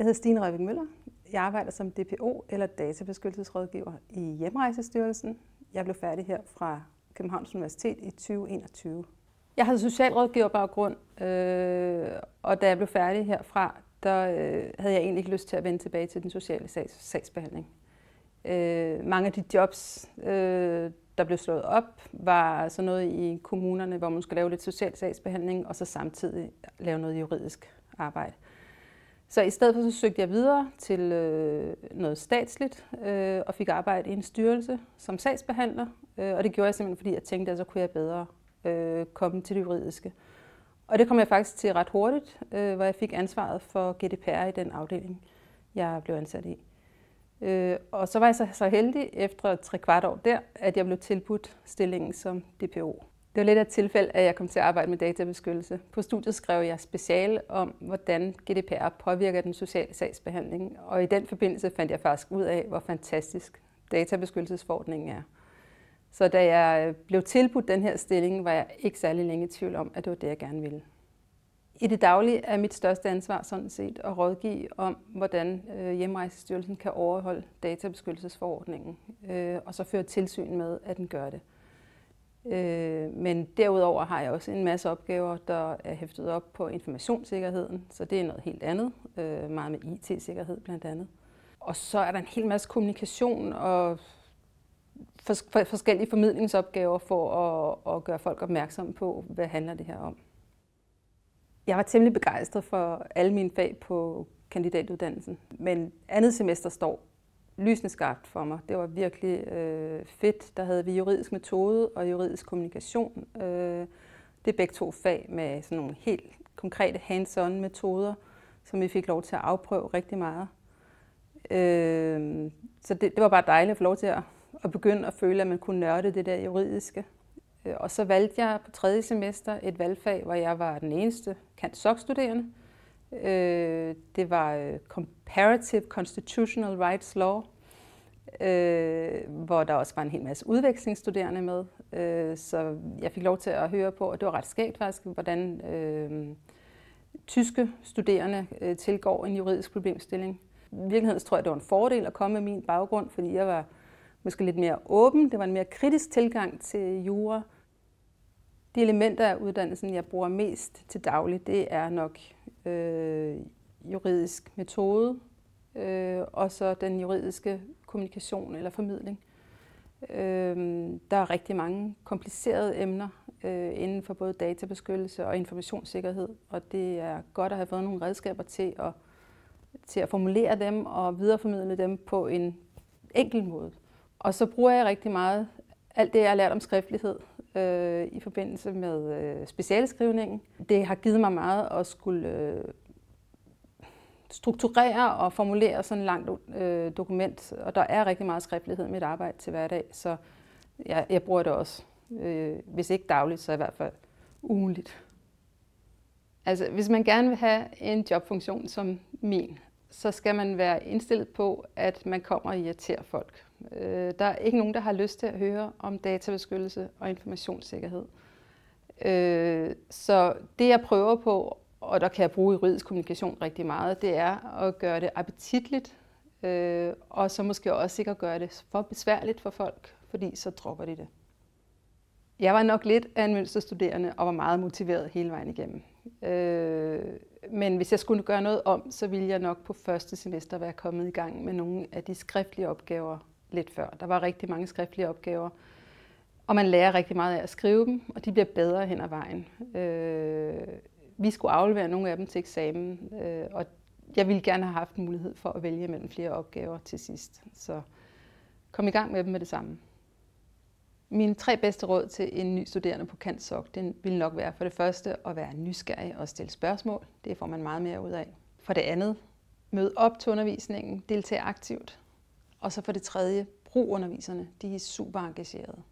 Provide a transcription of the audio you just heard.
Jeg hedder Stine Røving Møller. Jeg arbejder som DPO eller databeskyttelsesrådgiver i Hjemrejsestyrelsen. Jeg blev færdig her fra Københavns Universitet i 2021. Jeg havde socialrådgiverbaggrund, øh, og da jeg blev færdig herfra, der øh, havde jeg egentlig ikke lyst til at vende tilbage til den sociale sags, sagsbehandling. Øh, mange af de jobs, øh, der blev slået op, var sådan noget i kommunerne, hvor man skulle lave lidt social sagsbehandling, og så samtidig lave noget juridisk arbejde. Så i stedet for så søgte jeg videre til øh, noget statsligt øh, og fik arbejde i en styrelse som sagsbehandler. Øh, og det gjorde jeg simpelthen, fordi jeg tænkte, at så kunne jeg bedre øh, komme til det juridiske. Og det kom jeg faktisk til ret hurtigt, øh, hvor jeg fik ansvaret for GDPR i den afdeling, jeg blev ansat i. Øh, og så var jeg så, så heldig efter tre kvart år der, at jeg blev tilbudt stillingen som DPO. Det var lidt af et tilfælde, at jeg kom til at arbejde med databeskyttelse. På studiet skrev jeg speciale om, hvordan GDPR påvirker den sociale sagsbehandling, og i den forbindelse fandt jeg faktisk ud af, hvor fantastisk databeskyttelsesforordningen er. Så da jeg øh, blev tilbudt den her stilling, var jeg ikke særlig længe i tvivl om, at det var det, jeg gerne ville. I det daglige er mit største ansvar sådan set at rådgive om, hvordan øh, hjemrejsestyrelsen kan overholde databeskyttelsesforordningen, øh, og så føre tilsyn med, at den gør det. Øh, men derudover har jeg også en masse opgaver, der er hæftet op på informationssikkerheden, så det er noget helt andet, øh, meget med IT-sikkerhed blandt andet. Og så er der en hel masse kommunikation og forskellige formidlingsopgaver for at, at gøre folk opmærksomme på, hvad handler det her om. Jeg var temmelig begejstret for alle mine fag på kandidatuddannelsen, men andet semester står lysende skarpt for mig. Det var virkelig øh, fedt. Der havde vi juridisk metode og juridisk kommunikation. Øh, det er begge to fag med sådan nogle helt konkrete hands-on metoder, som vi fik lov til at afprøve rigtig meget. Øh, så det, det var bare dejligt at få lov til at, at begynde at føle, at man kunne nørde det der juridiske. Øh, og så valgte jeg på tredje semester et valgfag, hvor jeg var den eneste kant studerende øh, Det var øh, Comparative Constitutional Rights Law, Øh, hvor der også var en hel masse udvekslingsstuderende med. Øh, så jeg fik lov til at høre på, og det var ret skægt faktisk, hvordan øh, tyske studerende tilgår en juridisk problemstilling. I virkeligheden tror jeg, det var en fordel at komme med min baggrund, fordi jeg var måske lidt mere åben. Det var en mere kritisk tilgang til jura. De elementer af uddannelsen, jeg bruger mest til daglig, det er nok øh, juridisk metode, øh, og så den juridiske kommunikation eller formidling. Øh, der er rigtig mange komplicerede emner øh, inden for både databeskyttelse og informationssikkerhed, og det er godt at have fået nogle redskaber til at, til at formulere dem og videreformidle dem på en enkel måde. Og så bruger jeg rigtig meget alt det, jeg har lært om skriftlighed øh, i forbindelse med øh, specialskrivningen. Det har givet mig meget at skulle øh, strukturere og formulere sådan et langt øh, dokument, og der er rigtig meget skriftlighed i mit arbejde til hverdag, så jeg, jeg bruger det også. Øh, hvis ikke dagligt, så i hvert fald ugenligt. Altså, hvis man gerne vil have en jobfunktion som min, så skal man være indstillet på, at man kommer og irriterer folk. Øh, der er ikke nogen, der har lyst til at høre om databeskyttelse og informationssikkerhed. Øh, så det jeg prøver på, og der kan jeg bruge juridisk kommunikation rigtig meget, det er at gøre det appetitligt, øh, og så måske også ikke at gøre det for besværligt for folk, fordi så dropper de det. Jeg var nok lidt af en mønsterstuderende og var meget motiveret hele vejen igennem. Øh, men hvis jeg skulle gøre noget om, så ville jeg nok på første semester være kommet i gang med nogle af de skriftlige opgaver, lidt før. Der var rigtig mange skriftlige opgaver, og man lærer rigtig meget af at skrive dem, og de bliver bedre hen ad vejen. Øh, vi skulle aflevere nogle af dem til eksamen, øh, og jeg ville gerne have haft mulighed for at vælge mellem flere opgaver til sidst. Så kom i gang med dem med det samme. Mine tre bedste råd til en ny studerende på KantSok, det vil nok være for det første at være nysgerrig og stille spørgsmål. Det får man meget mere ud af. For det andet, mød op til undervisningen, deltag aktivt. Og så for det tredje, brug underviserne. De er super engagerede.